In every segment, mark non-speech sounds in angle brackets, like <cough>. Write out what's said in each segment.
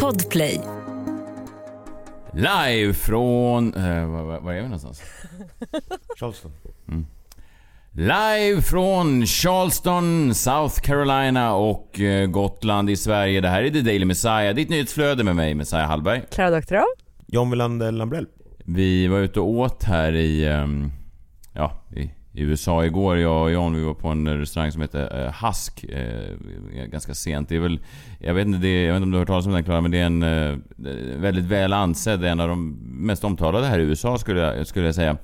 Podplay. Live från... Eh, var, var, är vi någonstans? <laughs> Charleston. Live från Charleston, South Carolina och eh, Gotland i Sverige. Det här är The Daily Messiah. Ditt nyhetsflöde med mig, Messiah Hallberg. Klara Doktorow. John Wilander Lambrell. Vi var ute och åt här i... ehm, ja, i, i USA igår. Jag och John, vi var på en restaurang som heter eh, Husk. eh, ganska sent. Det är väl... Jag vet inte, det, jag vet inte om du har hört talas om den Klara, men det är en eh, väldigt väl ansedd, en av de mest omtalade här i USA skulle jag, skulle jag säga.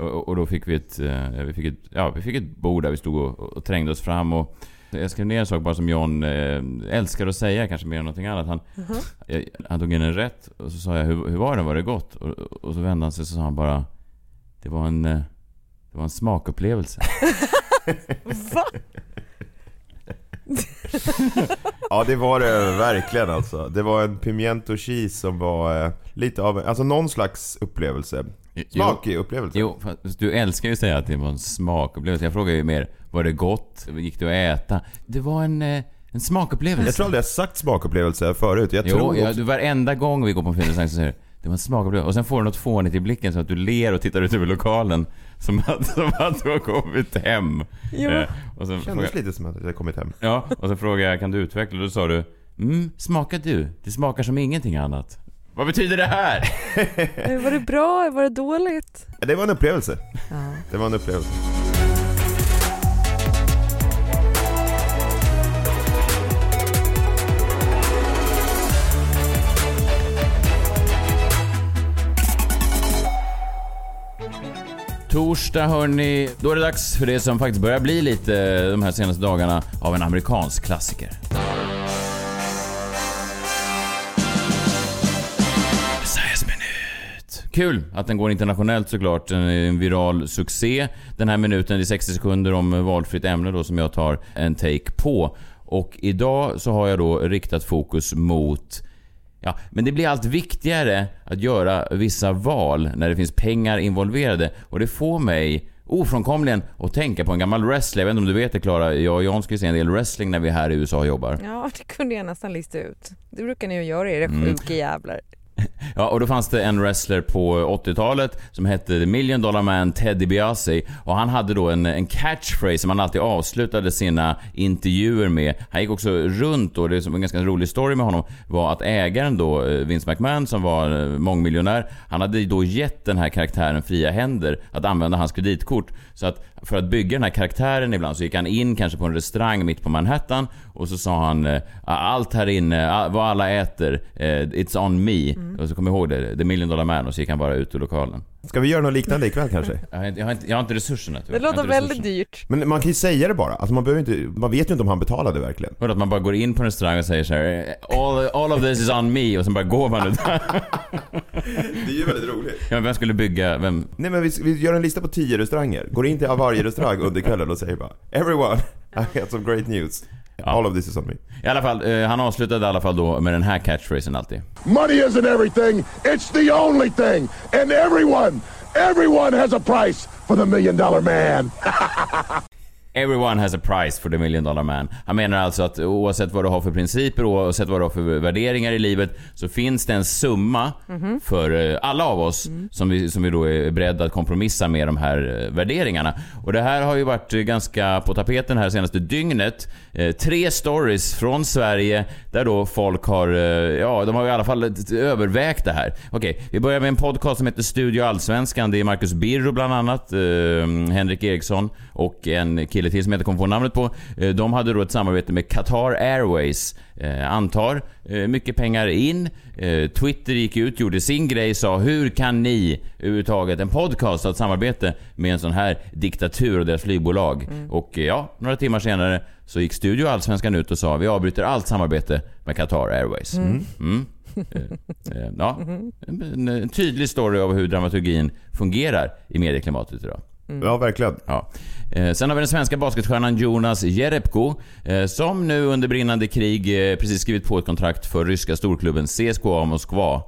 Och, och då fick vi ett, vi fick ett, ja, vi fick ett bord där vi stod och, och trängde oss fram och jag skrev ner en sak bara som John älskar att säga, kanske mer än någonting annat. Han, jag, han tog in en rätt och så sa jag hur, hur var det? Var det gott? Och, och så vände han sig och så sa han bara Det var en, det var en smakupplevelse. <laughs> Va? <laughs> Ja det var det verkligen alltså. Det var en pimiento cheese som var eh, lite av en, alltså någon slags upplevelse. Smakig upplevelse. Jo, fast du älskar ju att säga att det var en smakupplevelse. Jag frågar ju mer, var det gott? Gick det att äta? Det var en, eh, en smakupplevelse. Jag tror aldrig jag sagt smakupplevelse förut. Jag Jo, tror ja, också... du, varenda gång vi går på en film så säger du det var en smakupplevelse. Och sen får du något fånigt i blicken så att du ler och tittar ut över lokalen. Som att, som att du har kommit hem. Ja. Eh, och sen kändes lite som att jag kommit hem. ja, och sen frågade jag, kan du utveckla? Och då sa du, mm, smakar du? Det smakar som ingenting annat. Vad betyder det här? <laughs> Eh, Var det bra? Var det dåligt? Det var en upplevelse. Ja. Det var en upplevelse. Torsdag hörni, då är det dags för det som faktiskt börjar bli lite de här senaste dagarna av en amerikansk klassiker. Kul att den går internationellt såklart. En viral succé. Den här minuten, det är 60 sekunder om valfritt ämne då som jag tar en take på. Och idag så har jag då riktat fokus mot Ja, men det blir allt viktigare att göra vissa val när det finns pengar involverade och det får mig ofrånkomligen att tänka på en gammal wrestler. Jag vet inte om du vet det Klara, jag och Jan ska ju se en del wrestling när vi är här i USA och jobbar. ja, det kunde jag nästan lista ut. Det brukar ni ju göra, era Mm. sjuka jävlar. Ja, och då fanns det en wrestler på 80-talet som hette The Million Dollar Man Teddy Biasi. och han hade då en, en catchphrase som han alltid avslutade sina intervjuer med. Han gick också runt och det som var en ganska rolig story med honom var att ägaren då, eh, Vince McMahon som var eh, mångmiljonär, han hade då gett den här karaktären fria händer att använda hans kreditkort. Så att för att bygga den här karaktären ibland så gick han in kanske på en restaurang mitt på Manhattan och så sa han allt här inne, vad alla äter, eh, it's on me. Och så kom jag ihåg det, the million dollar man och så gick han bara ut ur lokalen. Ska vi göra något liknande ikväll kanske? <laughs> Jag har inte, jag har inte, jag har inte resurserna tyvärr. Det Jag har låter inte väldigt resurserna. dyrt. Men man kan ju säga det bara. Alltså man, behöver inte, man vet ju inte om han betalade verkligen. Vadå, att man bara går in på en restaurang och säger så här: all, all of this is on me och sen bara går man ut. <laughs> <laughs> Det är ju väldigt roligt. ja, men vem skulle bygga, vem? Nej men vi, vi gör en lista på 10 restauranger. Går in till varje restaurang under kvällen och säger bara Everyone, I got some great news. All of this is on me. I alla fall, eh, han avslutade i alla fall då med den här catchphrasen alltid. Money isn't everything, it's the only thing. And everyone, everyone has a price for the million dollar man. <laughs> Everyone has a price for the million dollar man. Han menar alltså att oavsett vad du har för principer, oavsett vad du har för värderingar i livet, så finns det en summa för eh, alla av oss som, vi, som vi då är beredda att kompromissa med de här eh, värderingarna. Och det här har ju varit ganska på tapeten här senaste dygnet. Eh, tre stories från Sverige där då folk har, eh, ja de har i alla fall övervägt det här. Okej, vi börjar med en podcast som heter Studio Allsvenskan. Det är Marcus Birro bland annat, eh, Henrik Eriksson och en kille till som jag inte kommer på namnet på. Eh, De hade då ett samarbete med Qatar Airways. Eh, antar eh, mycket pengar in. Twitter gick ut, gjorde sin grej, sa hur kan ni överhuvudtaget, en podcast, ha ett samarbete med en sån här diktatur och deras flygbolag? Och eh, ja, några timmar senare så gick Studio Allsvenskan ut och sa vi avbryter allt samarbete med Qatar Airways. Mm. Eh, eh, ja, en, en tydlig story av hur dramaturgin fungerar i medieklimatet idag. Ja, verkligen. Ja. Eh, sen har vi den svenska basketstjärnan Jonas Jerebko eh, som nu under brinnande krig eh, precis skrivit på ett kontrakt för ryska storklubben CSKA Moskva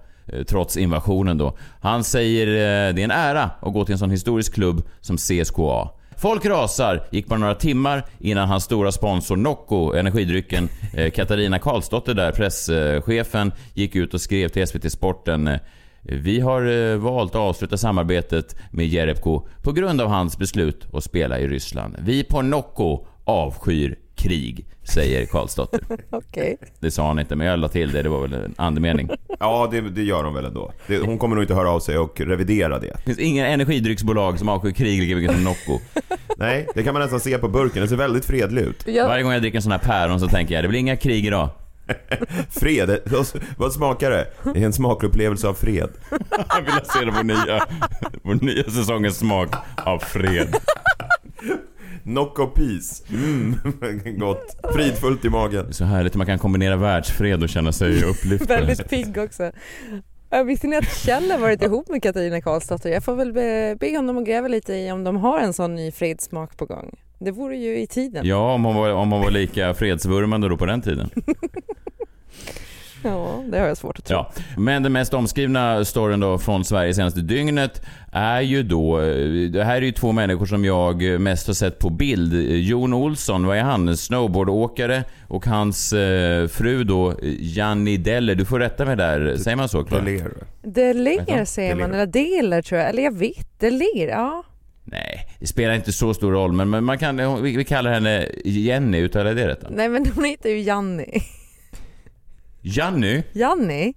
trots invasionen då. Han säger det är en ära att gå till en sån historisk klubb som CSKA. Folk rasar. Gick bara några timmar innan hans stora sponsor Nocco, energidrycken, Katarina Karlsdotter där, presschefen, gick ut och skrev till SVT Sporten vi har eh, valt att avsluta samarbetet med Jerebko på grund av hans beslut att spela i Ryssland. Vi på Nocco avskyr krig, säger Karlsdotter. <laughs> Okej. Det sa han inte, men jag la till det. Det var väl en andemening. Ja, det, det gör hon väl ändå. Det, hon kommer nog inte höra av sig och revidera det. Det finns inga energidrycksbolag som avskyr krig lika mycket som Nocco. <laughs> Nej, det kan man nästan se på burken. Den ser väldigt fredlig ut. Jag, Varje gång jag dricker en sån här päron så tänker jag, det blir inga krig idag. <laughs> Fred, vad- smakar det? Det är en smakupplevelse av fred. <laughs> Jag vill se det på nya, på nya säsongens smak av fred. Knock of peace. Mm, <laughs> gott. Fridfullt i magen. Så härligt man kan kombinera världsfred och känna sig upplyft. väldigt pigg också. Ja, Visste ni att Kjell har varit ihop med Katarina Karlsdotter? Jag får väl be, be honom att gräva lite i om de har en sån ny fredssmak på gång. Det vore ju i tiden. Ja, om hon, var, om hon var lika fredsvurmande då på den tiden. Ja, det har jag svårt att tro. Ja. Men den mest omskrivna storyn då från Sverige senaste dygnet är ju då, eh, det här är ju två människor som jag mest har sett på bild. Jon Olsson, vad är han? Snowboardåkare och hans eh, fru då, Janni Deller. Du får rätta mig där, säger man så? Klara? Deler. Deler säger man, eller deler tror jag. Eller jag vet, deler, ja. Nej, det spelar inte så stor roll, men man kan, vi vi kallar henne Jenny, uttalar jag det rätt? Nej men hon heter ju Janni. Janny, Janni?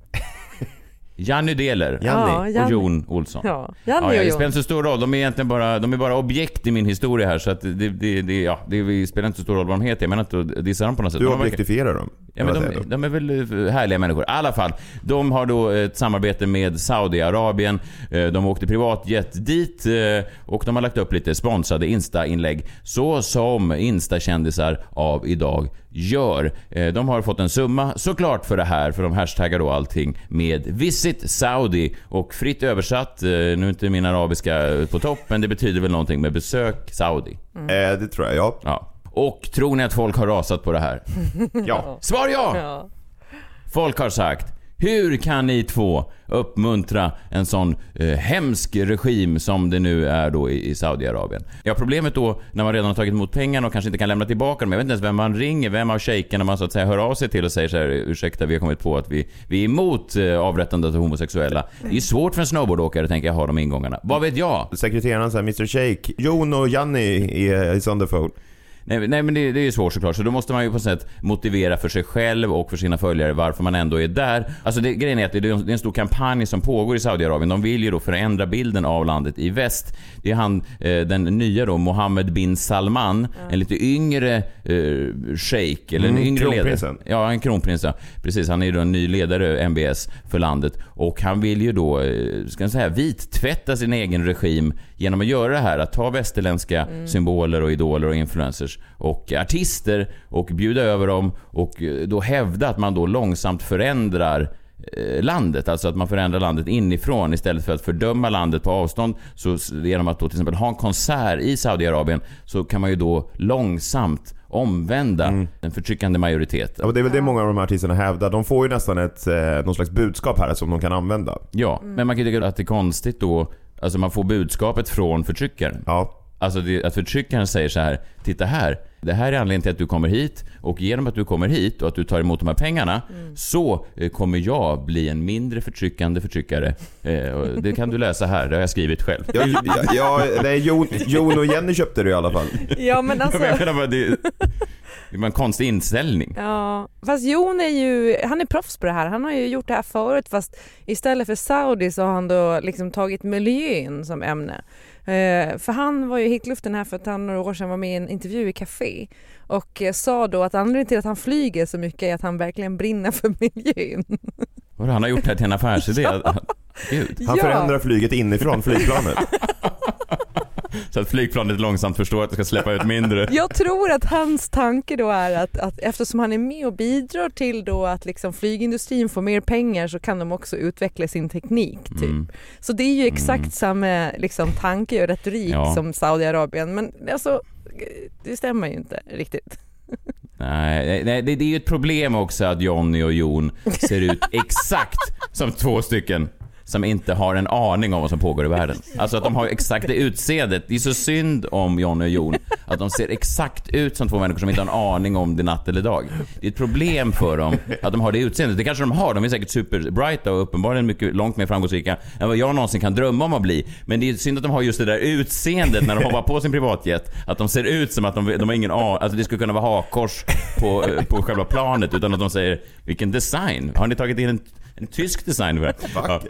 Janny Deler Janni. Ja, och. Jon Olsson. Ja, Ja, Janni ja, det och spelar inte så stor roll. De är egentligen bara, de är bara objekt i min historia här. Så att det, det, det, ja, det, det spelar inte så stor roll vad de heter. Jag menar inte att dissa dem på något sätt. Du Men de verkar- objektifierar dem. Ja, men de, de är väl eh, härliga människor. I alla fall, de har då ett samarbete med Saudiarabien. Eh, De åkte privatjet dit eh, och de har lagt upp lite sponsrade Insta-inlägg. Så som Insta-kändisar av idag gör. Eh, De har fått en summa såklart för det här, för de hashtaggar då allting med Visit Saudi. Och fritt översatt, eh, nu är inte min arabiska på topp, men det betyder väl någonting med besök Saudi. Eh, det tror jag, ja. Ja. Och tror ni att folk har rasat på det här? <laughs> Ja. Svar ja! Ja. Folk har sagt hur kan ni två uppmuntra en sån eh, hemsk regim som det nu är då i, i Saudiarabien? Ja, problemet då när man redan har tagit emot pengarna och kanske inte kan lämna tillbaka dem. Jag vet inte ens vem man ringer, vem av shejkerna man så att säga hör av sig till och säger så här, ursäkta vi har kommit på att vi, vi är emot eh, avrättandet av homosexuella. Det är ju svårt för en snowboardåkare tänker jag ha de ingångarna. Vad vet jag? Sekreteraren säger Mr Shake, Jon och Janni är is on the phone. Nej, nej men det, det är ju svårt såklart, så då måste man ju på något sätt motivera för sig själv och för sina följare varför man ändå är där. Alltså det, grejen är att det, det är en stor kampanj som pågår i Saudiarabien. De vill ju då förändra bilden av landet i väst. Det är han, eh, den nya då, Mohammed bin Salman, en lite yngre eh, shejk, eller en Mm, yngre kronprinsen. ledare. Ja, en kronprins ja. Precis, han är ju då en ny ledare, MBS, för landet. Och han vill ju då, eh, ska jag säga, vittvätta sin egen regim genom att göra det här. Att ta västerländska symboler och idoler och influencers och artister och bjuda över dem och eh, då hävda att man då långsamt förändrar eh, landet, alltså att man förändrar landet inifrån istället för att fördöma landet på avstånd. Så genom att då till exempel ha en konsert i Saudiarabien så kan man ju då långsamt omvända den förtryckande majoriteten. Ja, och det är väl det många av de här artisterna hävdar. De får ju nästan ett, eh, någon slags budskap här som de kan använda. Ja, men man kan ju tycka att det är konstigt då, alltså man får budskapet från förtryckaren. Ja. Alltså det, att förtryckaren säger så här, titta här, det här är anledningen till att du kommer hit och genom att du kommer hit och att du tar emot de här pengarna så eh, kommer jag bli en mindre förtryckande förtryckare. Eh, det kan du läsa här, det har jag skrivit själv. Ja, ja, ja nej, Jon, Jon och Jenny köpte det i alla fall. ja men alltså. Jag menar bara, det, det var en konstig inställning. Ja, fast Jon är ju, han är proffs på det här. Han har ju gjort det här förut fast istället för Saudi så har han då liksom tagit miljön som ämne. Eh, för han var ju i hitluften här för ett några år sedan var med i en intervju i Café och eh, sa då att anledningen till att han flyger så mycket är att han verkligen brinner för <laughs> miljön. Vadå, Han har gjort det här till en affärsidé. <laughs> Gud. Han Ja. förändrar flyget inifrån flygplanet. <laughs> Så att flygplanet långsamt förstår att det ska släppa ut mindre. <laughs> Jag tror att hans tanke då är att, att eftersom han är med och bidrar till då att liksom flygindustrin får mer pengar så kan de också utveckla sin teknik. Typ. Mm. Så det är ju exakt samma liksom, tanke och retorik Ja. som Saudiarabien men alltså det stämmer ju inte riktigt. Nej, nej det, det är ju ett problem också att Johnny och Jon ser ut <laughs> exakt som två stycken som inte har en aning om vad som pågår i världen. <laughs> Alltså att de har exakt det utseendet. Det är så synd om Johnny och Jon att de ser exakt ut som två människor som inte har en aning om det är natt eller dag. Det är ett problem för dem att de har det utseendet. Det kanske de har. De är säkert superbrighta och uppenbarligen mycket långt mer framgångsrika än vad jag någonsin kan drömma om att bli. Men det är synd att de har just det där utseendet när de hoppar på sin privatjet. Att de ser ut som att de, de har ingen aning. Alltså det skulle kunna vara hakkors på, på själva planet utan att de säger vilken design. Har ni tagit in en en tysk design för det. <laughs> Ja.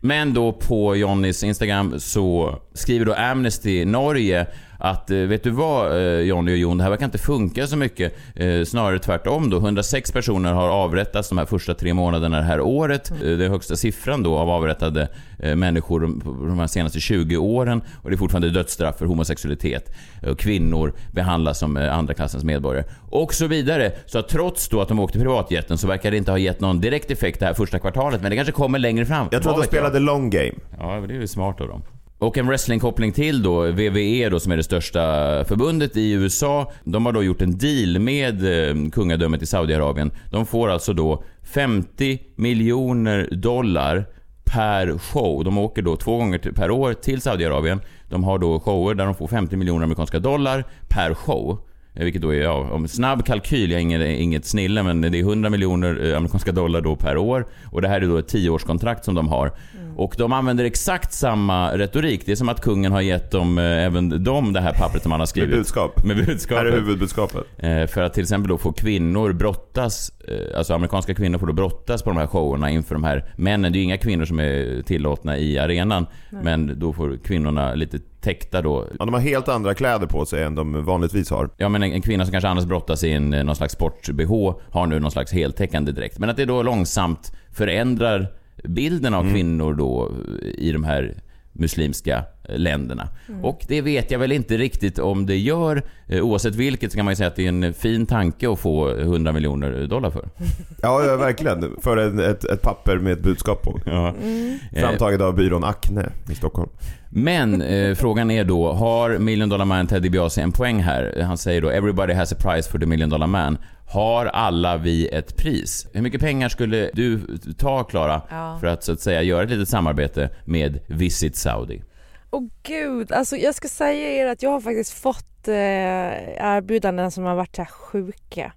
Men då på Johnnys Instagram så skriver då Amnesty Norge att eh, vet du vad eh, Jonny och Jon, det här verkar inte funka så mycket. Eh, snarare tvärtom då. 106 personer har avrättats de här första tre månaderna det här året. Mm. Den högsta siffran då av avrättade människor de här senaste 20 åren. Och det är fortfarande dödsstraff för homosexualitet. Och kvinnor behandlas som andra klassens medborgare. Och så vidare. Så att trots då att de åkte privatjeten så verkar det inte ha gett någon direkt effekt det här första kvartalet. Men det kanske kommer längre fram. Jag tror att de spelade jag? long game. Ja, det är ju smart av dem. Och en wrestlingkoppling till då, WWE då som är det största förbundet i USA. De har då gjort en deal med eh, kungadömet i Saudiarabien. De får alltså då 50 miljoner dollar per show. De åker då två gånger per år till Saudiarabien. De har då shower där de får 50 miljoner amerikanska dollar per show. Eh, vilket då är, ja, om snabb kalkyl, jag är inget, inget snille, men det är 100 miljoner eh, amerikanska dollar då per år. Och det här är då ett tioårskontrakt som de har. Och de använder exakt samma retorik. Det är som att kungen har gett dem, eh, även dem, det här pappret som han har skrivit. Med budskap. Med budskapet. Här är huvudbudskapet. För att till exempel då få kvinnor brottas, alltså amerikanska kvinnor får då brottas på de här showerna inför de här männen. Det är ju inga kvinnor som är tillåtna i arenan. Nej. Men då får kvinnorna lite täckta då. Ja, de har helt andra kläder på sig än de vanligtvis har. Ja, men en, en kvinna som kanske annars brottas i en, någon slags sport-bh har nu någon slags heltäckande dräkt. Men att det då långsamt förändrar bilden av mm. kvinnor då i de här muslimska länderna. Mm. Och det vet jag väl inte riktigt om det gör. Eh, oavsett vilket så kan man ju säga att det är en fin tanke att få 100 miljoner dollar för. <laughs> Ja, ja verkligen. För ett, ett, papper med ett budskap på. Ja. Mm. Framtaget av byrån Acne i Stockholm. Men eh, frågan är då, har Million Dollar Man Teddy Biasi en poäng här? Han säger då “Everybody has a price for the Million Dollar Man” har alla vi ett pris? Hur mycket pengar skulle du ta, Klara, ja. för att så att säga göra ett litet samarbete med Visit Saudi? Åh oh, gud, alltså jag ska säga er att jag har faktiskt fått eh, erbjudanden som har varit så här sjuka.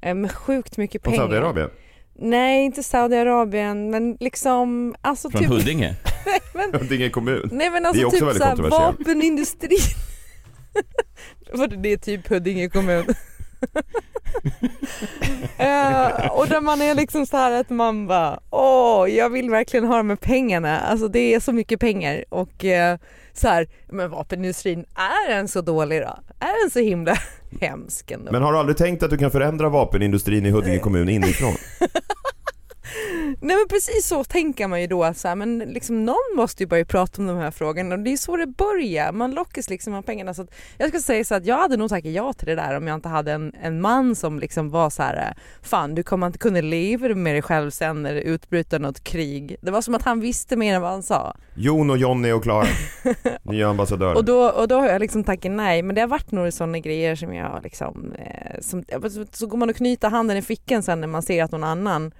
Eh, med sjukt mycket pengar. Från Saudiarabien? Nej, inte Saudiarabien, men liksom... Alltså Från typ, Huddinge? <laughs> nej, men, Huddinge kommun. Nej men alltså det är också typ väldigt såhär vapenindustrin. <laughs> det är typ Huddinge kommun uh, och där man är liksom så här att man bara, åh, jag vill verkligen ha de här pengarna. Alltså det är så mycket pengar och uh, så här, men vapenindustrin, är den så dålig då? Är den så himla <laughs> hemsk ändå? Men har du aldrig tänkt att du kan förändra vapenindustrin i Huddinge kommun inifrån? <laughs> Nej men precis så tänker man ju då att så här, men liksom någon måste ju börja prata om de här frågorna och det är så det börjar. Man lockas liksom av pengarna. Så jag ska säga så att jag hade nog tackat ja till det där om jag inte hade en, en man som liksom var så här, fan du kommer inte kunna leva med dig själv sen när det utbryter något krig. Det var som att han visste mer än vad han sa. Jon och Jonny och Klara, <laughs> nya ambassadörer. och, då, och då har jag liksom tackat nej men det har varit några sådana grejer som jag liksom, eh, som, så går man och knyter handen i fickan sen när man ser att någon annan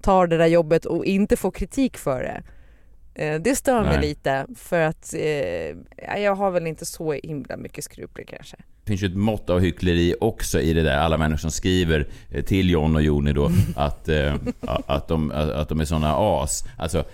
tar det där jobbet och inte får kritik för det. Eh, det stör mig Nej. lite för att eh, jag har väl inte så himla mycket skrupler kanske. Det finns ju ett mått av hyckleri också i det där. Alla människor som skriver eh, till John och Joni då att, eh, att, de, att de är såna as. Alltså,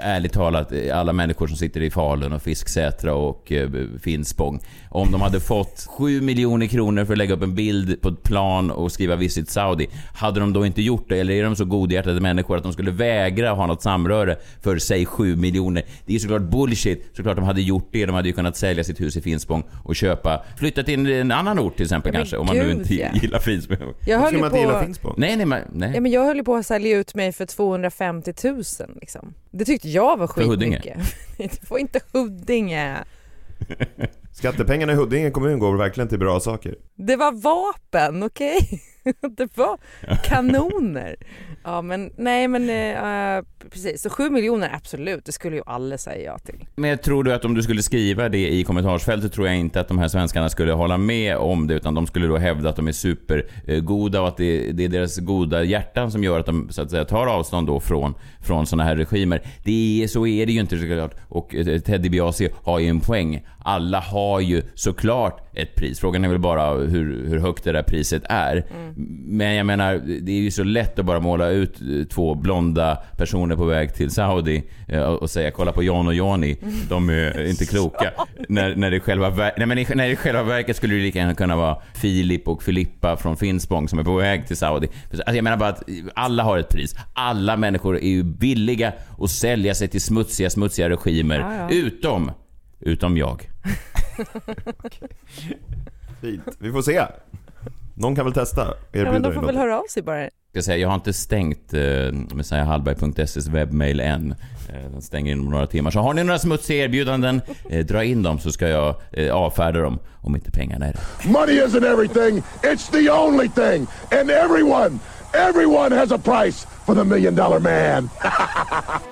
ärligt talat, eh, alla människor som sitter i Falun och Fisksätra och eh, Finspång. Om de hade fått 7 miljoner kronor för att lägga upp en bild på ett plan och skriva Visit Saudi, hade de då inte gjort det? Eller är de så godhjärtade människor att de skulle vägra ha något samröre för, säg 7 miljoner? Det är såklart bullshit. Såklart de hade gjort det. De hade ju kunnat sälja sitt hus i Finspång och köpa, flytta till en annan ort till exempel kanske, om man nu inte ja. gillar Finspång. Jag höll man inte gilla Finspång? Nej, nej, nej. Ja, men jag höll på att sälja ut mig för 250 000 liksom. Det tyckte jag var skitmycket. <laughs> det får inte Huddinge. Skattepengarna i Huddinge kommun går verkligen till bra saker. Det var vapen, okej? Okay? <laughs> det var kanoner. <laughs> Ja men nej men uh, precis, så 7 miljoner absolut, det skulle ju alla säga ja till. Men tror du att om du skulle skriva det i kommentarsfältet tror jag inte att de här svenskarna skulle hålla med om det utan de skulle då hävda att de är supergoda och att det, det är deras goda hjärtan som gör att de så att säga tar avstånd då från, från sådana här regimer. Det är, så är det ju inte såklart och eh, Teddy Biasi har ju en poäng. Alla har ju såklart ett pris. Frågan är väl bara hur, hur högt det där priset är. Mm. Men jag menar, det är ju så lätt att bara måla ut eh, två blonda personer på väg till Saudi eh, och säga kolla på Jan och Jani, de är <laughs> inte kloka. när, när, det själva, nej, men när det själva verket skulle det lika gärna kunna vara Filip och Filippa från Finspång som är på väg till Saudi. Alltså jag menar bara att alla har ett pris. Alla människor är ju villiga att sälja sig till smutsiga, smutsiga regimer. Ja, ja. Utom, utom jag. <laughs> Fint. Vi får se. Någon kan väl testa? Ja, men de får väl höra av sig bara. Jag, säga, jag har inte stängt eh, messiahallberg.ses webbmail än. Eh, den stänger inom några timmar. Så har ni några smutsiga erbjudanden, eh, dra in dem så ska jag eh, avfärda dem om inte pengarna är rätt. Money isn't everything, it's the only thing. And everyone, everyone has a price for the million dollar man. <laughs>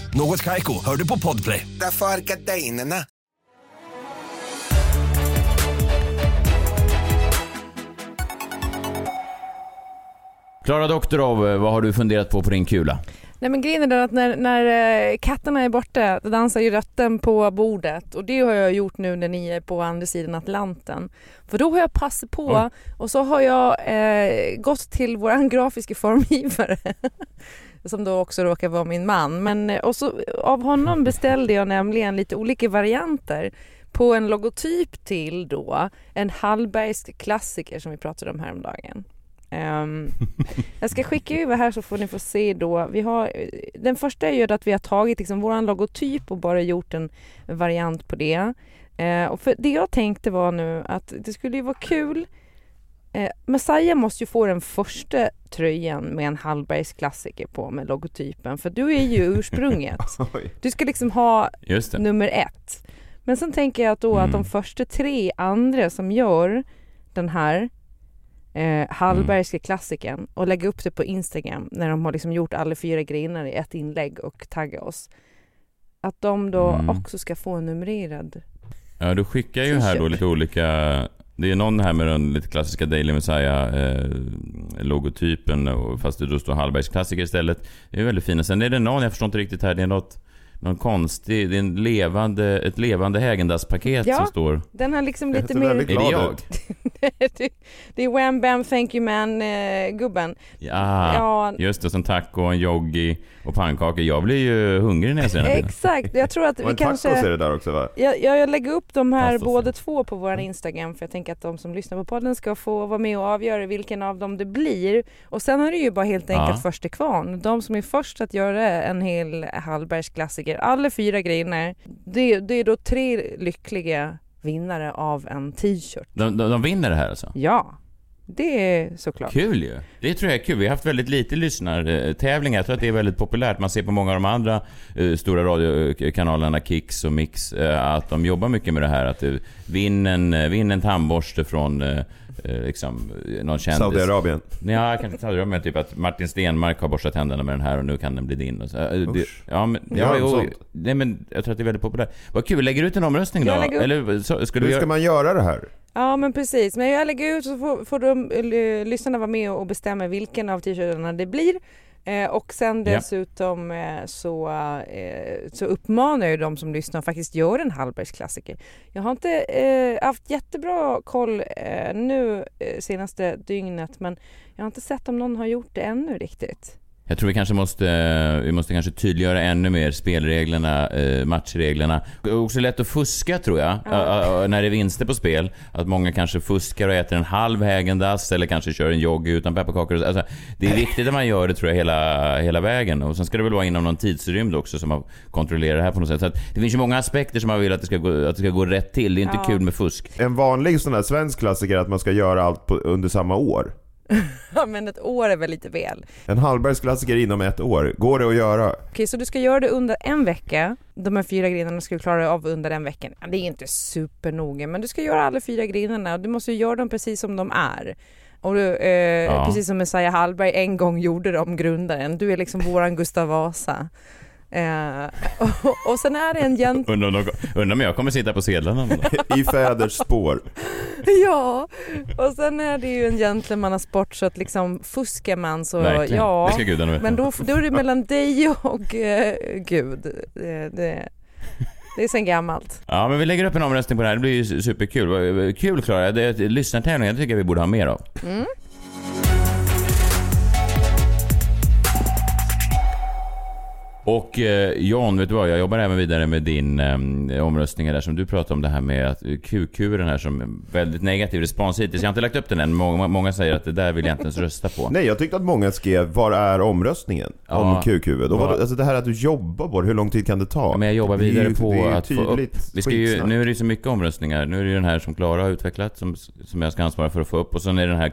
Något Kaiko, hör du på Podplay. Därför är gardinerna. Klara Doktorov, vad har du funderat på på din kula? Nej men grejen är att när, när eh, katterna är borta då dansar ju rötten på bordet och det har jag gjort nu när ni är på andra sidan Atlanten. För då har jag passat på mm. och så har jag eh, gått till våran <laughs> grafiska formgivare som då också råkar vara min man. Men, eh, och så, av honom beställde jag nämligen lite olika varianter på en logotyp till då en Hallbergsk klassiker som vi pratade om häromdagen. Um, jag ska skicka över här så får ni få se då. Vi har, eh, den första är ju att vi har tagit liksom vår logotyp och bara gjort en variant på det. Uh, och för det jag tänkte var nu att det skulle ju vara kul Eh, Messiah måste ju få den första tröjan med en Hallbergs klassiker på med logotypen för du är ju <laughs> ursprunget. du ska liksom ha nummer ett. Men sen tänker jag att då mm. att de första tre andra som gör den här eh, Hallbergska mm. klassikern och lägga upp det på Instagram när de har liksom gjort alla fyra grejerna i ett inlägg och tagga oss. Att de då mm. också ska få en numrerad Ja, du skickar ju här då lite olika det är någon här med den lite klassiska Daily Messiah-logotypen, eh, fast det då står Hallbergs klassiker istället. Det är väldigt fina. Sen är det någon, jag förstår inte riktigt här, det är något någon konstig, det är en levande, ett levande Hägendas-paket ja, som står... den har liksom lite mer... Är det jag? <laughs> det är Wham Bam Thank You Man-gubben. Eh, ja, ja, just det. Som taco, en yogi och pannkakor. Jag blir ju hungrig när jag ser den Exakt, jag tror att vi kanske... tacos är det där också va? Jag, jag, jag lägger upp de här Pastos. båda två på vår Instagram för jag tänker att de som lyssnar på podden ska få vara med och avgöra vilken av dem det blir. Och sen är det ju bara helt enkelt ja. först till kvarn. De som är först att göra en hel Hallbergs klassiker, alla fyra grejerna, det, det är då tre lyckliga vinnare av en t-shirt. De, de, de vinner det här alltså? Ja. Det är såklart. Kul ju. Det tror jag är kul. Vi har haft väldigt lite lyssnartävlingar. Jag tror att det är väldigt populärt. Man ser på många av de andra uh, stora radiokanalerna, Kicks och Mix, uh, att de jobbar mycket med det här. Att uh, vinn en, vinn en tandborste från uh, liksom, någon kändis. Saudiarabien? Ja, kanske Saudiarabien. Typ att Martin Stenmark har borstat tänderna med den här och nu kan den bli din. Och så. Det, ja, men, ja, jo, nej, men jag tror att det är väldigt populärt. Vad kul. Lägger du ut en omröstning då? Eller, så, ska Hur ska göra... man göra det här? Ja men precis, men jag lägger ut så får, får de, uh, lyssnarna vara med och bestämma vilken av t-shirtarna det blir. Eh, och sen dessutom eh, så, eh, så uppmanar jag de som lyssnar att faktiskt göra en Hallbergs klassiker. Jag har inte eh, haft jättebra koll eh, nu senaste dygnet men jag har inte sett om någon har gjort det ännu riktigt. Jag tror vi kanske måste, vi måste kanske tydliggöra ännu mer spelreglerna, eh, matchreglerna. Det är också lätt att fuska tror jag, ja. när det är vinster på spel. Att många kanske fuskar och äter en halv Häagen-Dazs eller kanske kör en jogg utan pepparkakor. Alltså, det är viktigt att man gör det tror jag hela, hela vägen. Och sen ska det väl vara inom någon tidsrymd också som man kontrollerar det här på något sätt. Så det finns ju många aspekter som man vill att det ska gå, att det ska gå rätt till. Det är inte ja. kul med fusk. En vanlig sån här svensk klassiker är att man ska göra allt på, under samma år. <laughs> ja men ett år är väl lite väl. En Hallbergs klassiker inom ett år, går det att göra? Okej, så du ska göra det under en vecka. De här fyra grenarna ska du klara av under en vecka. Det är inte supernoga, men du ska göra alla fyra grenarna och du måste göra dem precis som de är. Och du, eh, ja. precis som Messiah Hallberg en gång gjorde dem, grundaren. Du är liksom våran Gustav Vasa. Eh, och, <laughs> och sen är det en gent... Undrar undra om jag kommer sitta på sedlarna <laughs> I fäders spår. Ja, och sen är det ju en gentlemannasport så att liksom fuskar man så Verkligen. ja. Det ska gudarna veta. Men då, då är det mellan dig och eh, Gud. Det, det, det är sen gammalt. Ja, men vi lägger upp en omröstning på det här. Det blir ju superkul. Kul Klara. Det är lyssnartävling. Det tycker jag vi borde ha mer av. Mm. Och eh, John, vet du vad? Jag jobbar även vidare med din eh, omröstning där som du pratade om det här med att QQ den här som väldigt negativ respons hittills. Jag har inte lagt upp den än. Många, många säger att det där vill jag inte ens rösta på. Nej, jag tyckte att många skrev Var är omröstningen? Ja, om QQ. Och vad, alltså det här att du jobbar på det, hur lång tid kan det ta? Men jag jobbar vidare ju, på att få upp... Vi ska ju, nu är det så mycket omröstningar. Nu är det ju den här som Klara har utvecklat som, som jag ska ansvara för att få upp. Och sen är det den här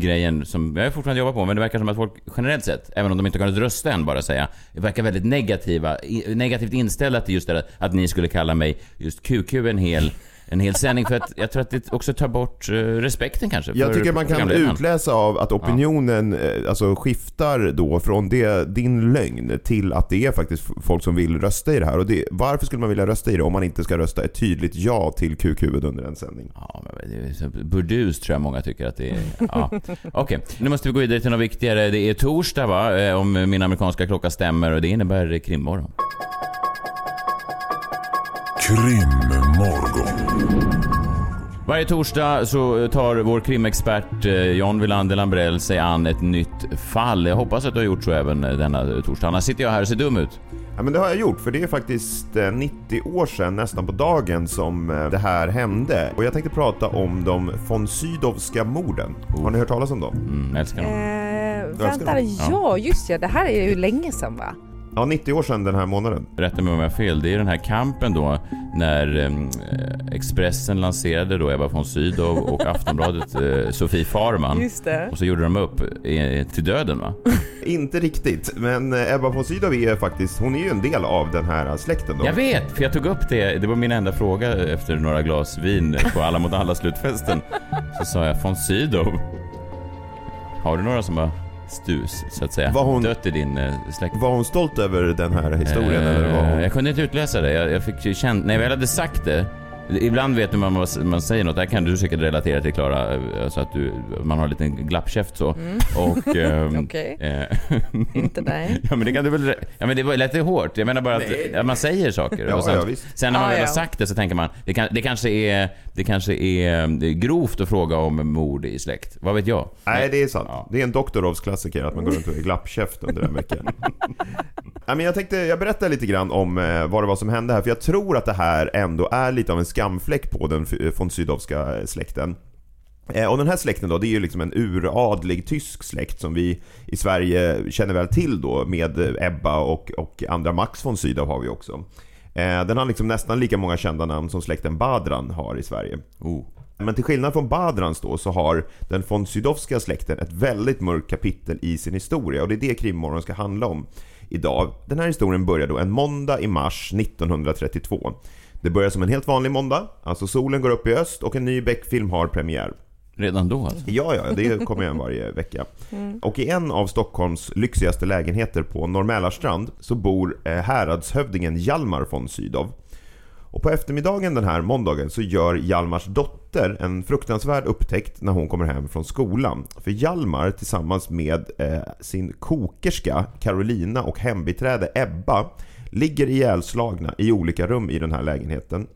grejen som jag fortfarande jobbar på. Men det verkar som att folk generellt sett, även om de inte har kunnat rösta än bara säga, verkar väldigt negativa, negativt inställda till just det att ni skulle kalla mig just QQ en hel en hel sändning för att jag tror att det också tar bort eh, respekten kanske. Jag tycker man kan utläsa av att opinionen ja. Eh, alltså, skiftar då från det, din lögn till att det är faktiskt folk som vill rösta i det här. Och det, varför skulle man vilja rösta i det om man inte ska rösta ett tydligt ja till QQ under en sändning? Ja, men det är så burdus tror jag många tycker att det är. Ja. Okej, okay. nu måste vi gå vidare till något viktigare. Det är torsdag va, eh, om min amerikanska klocka stämmer och det innebär krimmorgon. Krimmorgon. Varje torsdag så tar vår krimexpert eh, John Wilander Lambrell sig an ett nytt fall. Jag hoppas att du har gjort så även denna torsdag. Annars sitter jag här och ser dum ut. Ja men det har jag gjort för det är faktiskt 90 eh, år sedan nästan på dagen som eh, det här hände. Och jag tänkte prata om de von Sydowska morden. Oh. Har ni hört talas om dem? Mm, älskar dem. Eh, vänta, ja just ja, det här är ju länge sedan va? Ja, 90 år sedan den här månaden. Rätta mig om jag har fel. Det är den här kampen då när eh, Expressen lanserade då Ebba von Sydow och Aftonbladet eh, Sofie Farman. Just det. Och så gjorde de upp eh, till döden va? <laughs> Inte riktigt, men eh, Ebba von Sydow är faktiskt, hon är ju en del av den här släkten då. Jag vet, för jag tog upp det. Det var min enda fråga efter några glas vin på Alla mot alla slutfesten. Så sa jag von Sydow. Har du några som har stus, så att säga. Var hon, dött i din eh, släkt. Var hon stolt över den här historien? Eh, eller var hon... Jag kunde inte utläsa det. Jag, jag fick känt, när jag väl hade sagt det Ibland vet man vad man säger något. Där kan du säkert relatera till Klara. Eh, så att du, man har en liten glappkäft så. Mm. Och... <laughs> Okej. Okay. Eh, <laughs> inte dig. ja men det kan du väl... Ja men det var lite hårt. Jag menar bara att, att man säger saker. Ja, sen, ja, visst. sen när man ah, väl har sagt det så tänker man, det, kan, det kanske är... Det kanske är det är grovt att fråga om mord i släkt. Vad vet jag? Nej, det är sant. Ja. Det är en doktorovsklassiker att man går runt och är glappkäft under en vecka. <laughs> ja, men jag tänkte, jag berättar lite grann om eh, vad det var som hände här. För jag tror att det här ändå är lite av en skamfläck på den von Sydowska släkten. Eh, och den här släkten då, det är ju liksom en uradlig tysk släkt som vi i Sverige känner väl till då med Ebba och, och andra Max von Sydow har vi också. Eh, den har liksom nästan lika många kända namn som släkten Badran har i Sverige. Oh. Men till skillnad från Badrans då så har den von Sydowska släkten ett väldigt mörkt kapitel i sin historia och det är det Krimmorgon ska handla om idag. Den här historien börjar då en måndag i mars 1932. Det börjar som en helt vanlig måndag, alltså solen går upp i öst och en ny Beck-film har premiär. Redan då alltså? Ja, ja, det kommer igen varje vecka. <laughs> Mm. Och i en av Stockholms lyxigaste lägenheter på Norr så bor eh, häradshövdingen Hjalmar von Sydow. Och på eftermiddagen den här måndagen så gör Hjalmars dotter en fruktansvärd upptäckt när hon kommer hem från skolan. För Hjalmar tillsammans med eh, sin kokerska Carolina och hembiträde Ebba ligger ihjälslagna i olika rum i den här lägenheten.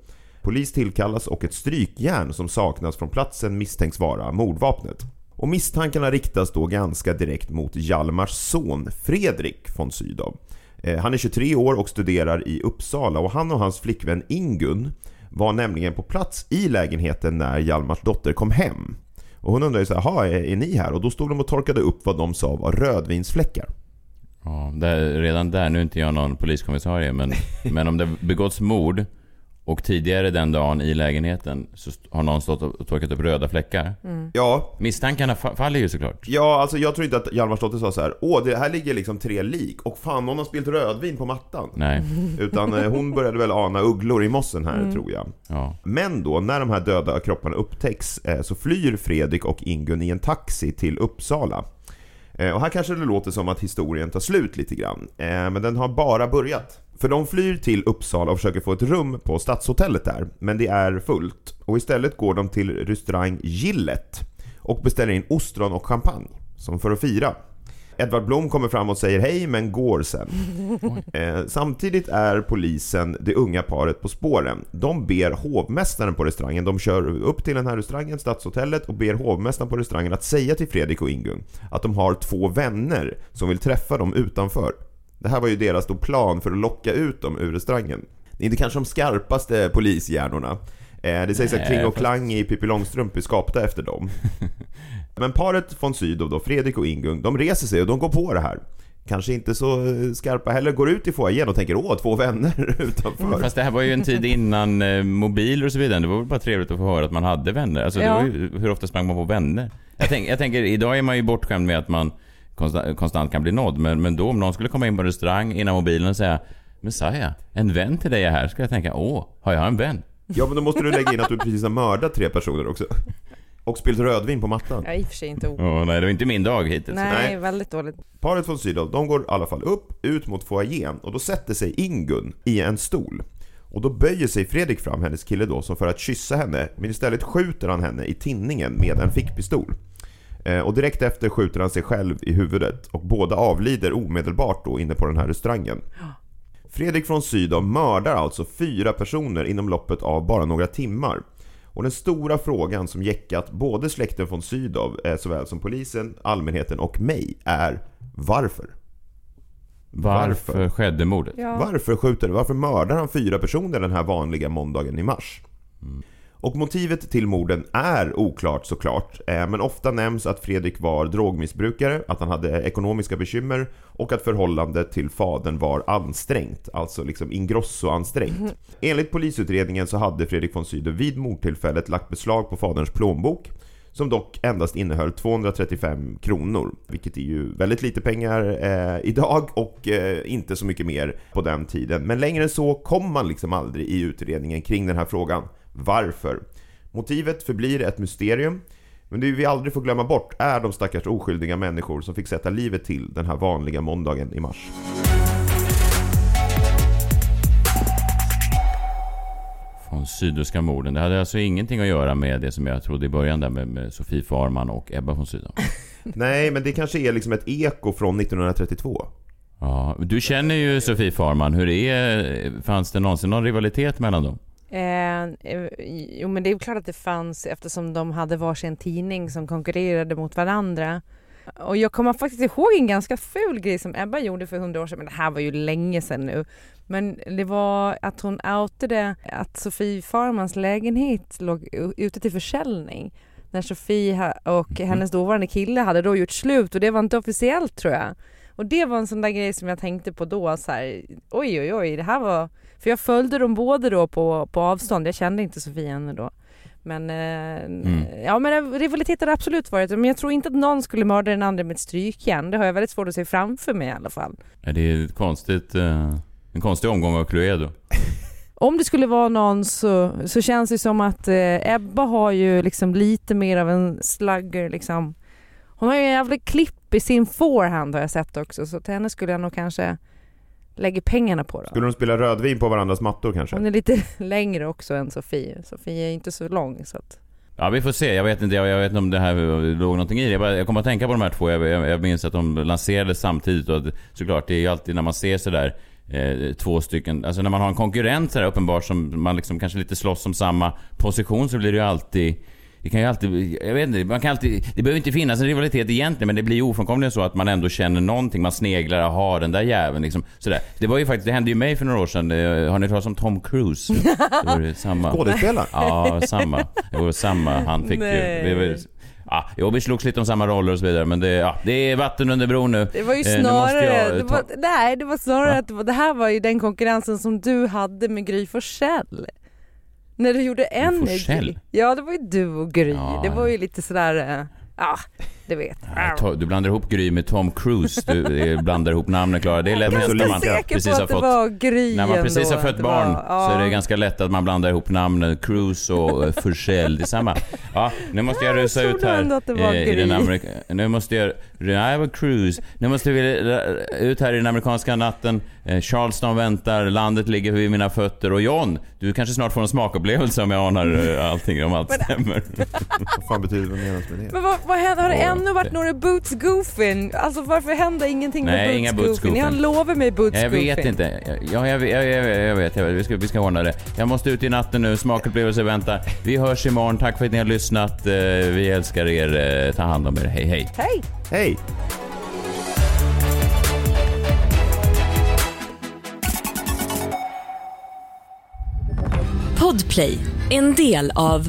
Polis tillkallas och ett strykjärn som saknas från platsen misstänks vara mordvapnet. Och misstankarna riktas då ganska direkt mot Hjalmars son Fredrik von Sydow. Eh, Han är 23 år och studerar i Uppsala och han och hans flickvän Ingun var nämligen på plats i lägenheten när Hjalmars dotter kom hem. Och hon undrar ju så här, "Jaha, är, är ni här? Och då stod de och torkade upp vad de sa var rödvinsfläckar. Ja, där, redan där, nu är inte jag någon poliskommissarie, men, <laughs> men om det begåtts mord och tidigare den dagen i lägenheten så har någon stått och torkat upp röda fläckar. Ja, Misstankarna fa- faller ju såklart. Ja, alltså jag tror inte att Hjalmars dotter sa så här. Åh, det här ligger liksom tre lik och fan någon har spilt rödvin på mattan. Nej. <laughs> Utan eh, hon började väl ana ugglor i mossen här tror jag. Ja. Men då, när de här döda kropparna upptäcks eh, så flyr Fredrik och Ingun i en taxi till Uppsala. Eh, Och här kanske det låter som att historien tar slut lite grann. Men den har bara börjat. För de flyr till Uppsala och försöker få ett rum på Stadshotellet där. Men det är fullt. Och istället går de till restaurang Gillet och beställer in ostron och champagne. Som för att fira. Edvard Blom kommer fram och säger hej men går sen. <laughs> Eh, samtidigt är polisen det unga paret på spåren. De ber hovmästaren på restaurangen, de kör upp till den här restaurangen, Stadshotellet, och ber hovmästaren på restaurangen att säga till Fredrik och Ingun att de har två vänner som vill träffa dem utanför. Det här var ju deras då plan för att locka ut dem ur restaurangen. Det är inte kanske de skarpaste polishjärnorna. Eh, det sägs att Nej, Kling och Klang i Pippi Långstrump är skapta efter dem. <laughs> Men paret von Sydow då, Fredrik och Ingung, de reser sig och de går på det här. Kanske inte så eh, skarpa heller, går ut i foajén och tänker åh, två vänner <laughs> utanför. Fast det här var ju en tid innan eh, mobiler och så vidare. Det var väl bara trevligt att få höra att man hade vänner. Alltså, det Ja. var ju, hur ofta sprang man på vänner? Jag, tänk, jag tänker, idag är man ju bortskämd med att man konstant, konstant kan bli nådd. Men, men då om någon skulle komma in på en restaurang innan mobilen och säga Messiah, en vän till dig är här. Ska jag tänka, åh, har jag en vän? Ja, men då måste du lägga in att du precis har mördat tre personer också. Och spillt rödvin på mattan. Ja, i och för sig inte o- Åh, nej, det var inte min dag hittills. Nej, Nej. väldigt dåligt. Paret von Sydow, de går i alla fall upp, ut mot foajén och då sätter sig Ingun i en stol. Och då böjer sig Fredrik fram, hennes kille då, som för att kyssa henne, men istället skjuter han henne i tinningen med en fickpistol. Eh, Och direkt efter skjuter han sig själv i huvudet och båda avlider omedelbart då inne på den här restaurangen. Fredrik från Sydow mördar alltså fyra personer inom loppet av bara några timmar. Och den stora frågan som jäckat både släkten från Sydow, eh, såväl som polisen, allmänheten och mig, är varför? Varför, Varför? skedde mordet? Ja. Varför skjuter Varför mördar han fyra personer den här vanliga måndagen i mars? Och motivet till morden är oklart såklart, eh, men ofta nämns att Fredrik var drogmissbrukare, att han hade ekonomiska bekymmer och att förhållandet till fadern var ansträngt, alltså liksom ingrosso-ansträngt. Enligt polisutredningen så hade Fredrik von Sydow vid mordtillfället lagt beslag på faderns plånbok som dock endast innehöll 235 kronor, vilket är ju väldigt lite pengar eh, idag och eh, inte så mycket mer på den tiden. Men längre än så kom man liksom aldrig i utredningen kring den här frågan. Varför? Motivet förblir ett mysterium, men det vi aldrig får glömma bort är de stackars oskyldiga människor som fick sätta livet till den här vanliga måndagen i mars. Från Sydowska morden. Det hade alltså ingenting att göra med det som jag trodde i början där med, med Sofie Farman och Ebba von Sydow. <laughs> Nej, men det kanske är liksom ett eko från 1932. Ja, du känner ju Sofie Farman. Hur är... Fanns det någonsin någon rivalitet mellan dem? Eh, eh, jo men det är klart att det fanns eftersom de hade varsin tidning som konkurrerade mot varandra. Och jag kommer faktiskt ihåg en ganska ful grej som Ebba gjorde för hundra år sedan, men det här var ju länge sedan nu. Men det var att hon outade att Sofie Farmans lägenhet låg ute till försäljning. När Sofie och hennes dåvarande kille hade då gjort slut och det var inte officiellt tror jag. Och det var en sån där grej som jag tänkte på då så här, oj oj oj det här var för jag följde dem båda då på, på avstånd, jag kände inte Sofie ännu då. Men, eh, ja men rivalitet har det absolut varit, men jag tror inte att någon skulle mörda den andra med ett strykjärn. Det har jag väldigt svårt att se framför mig i alla fall. Är det ett konstigt... eh, En konstig omgång av Cluedo. <laughs> Om det skulle vara någon så, så känns det som att eh, Ebba har ju liksom lite mer av en slugger liksom. Hon har ju en jävla klipp i sin forehand har jag sett också, så till henne skulle jag nog kanske lägga pengarna på då. Skulle de spela rödvin på varandras mattor kanske? Hon är lite <laughs> längre också än Sofie. Sofie är inte så lång så att... Ja, vi får se. Jag vet inte, jag, jag vet inte om det här låg någonting i det. Jag, bara, jag kommer att tänka på de här två. Jag, jag, jag minns att de lanserades samtidigt och att, såklart, det är ju alltid när man ser sådär eh, två stycken, alltså när man har en konkurrent sådär uppenbart som man liksom kanske lite slåss om samma position så blir det ju alltid det kan ju alltid, jag vet inte, man kan alltid, det behöver inte finnas en rivalitet egentligen men det blir ju ofrånkomligen så att man ändå känner någonting, man sneglar, aha den där jäveln liksom. Sådär. Det var ju faktiskt, det hände ju mig för några år sedan, Eh, har ni hört talas om Tom Cruise? <laughs> Det var ju samma. Skådespelare? Ja, samma. Jo, samma. Han fick Nej. ju... Vi, vi, ja, jo, vi slogs lite om samma roller och så vidare men det, ja, det är vatten under bron nu. Det var ju Eh, snarare, jag det var, nej det var snarare Va? att det, var, det här var ju den konkurrensen som du hade med Gry Forssell. När du gjorde. Forssell? Ja det var ju du och Gry. Ja. Det var ju lite sådär, eh, ja du vet. Nej, Du blandar ihop Gry med Tom Cruise. Du blandar ihop namnen Klara. Det är lätt när man precis på har att det fått... var Gry När man precis ändå, har fött barn var- ja. så är det ganska lätt att man blandar ihop namnen Cruise och eh, Forsell. Det är samma. Ja, nu måste jag rusa Jag ut här. ändå att det var eh, i den amerika- Nu måste jag... Nej, det var Cruise. Nu måste vi ut här i den amerikanska natten. Eh, Charleston väntar, landet ligger vid mina fötter och John, du kanske snart får en smakupplevelse om jag anar allting, om allt stämmer. Vad fan betyder det? Med? Men vad, vad händer? Har det Ja, ännu varit det- några Boots Goofin? Alltså varför händer ingenting Nej, med inga Boots Boots Goofin? Goofin. lovat mig Boots Jag Goofin. vet inte. Ja, jag, vet- jag, jag, jag vet, jag vet. Vi ska, vi ska ordna det. Jag måste ut i natten nu. Smakupplevelse väntar. Vi hörs imorgon. Tack för att ni har lyssnat. Eh, Vi älskar er. Eh, Ta hand om er. Hej, hej. Hej! Hej! Podplay, en del av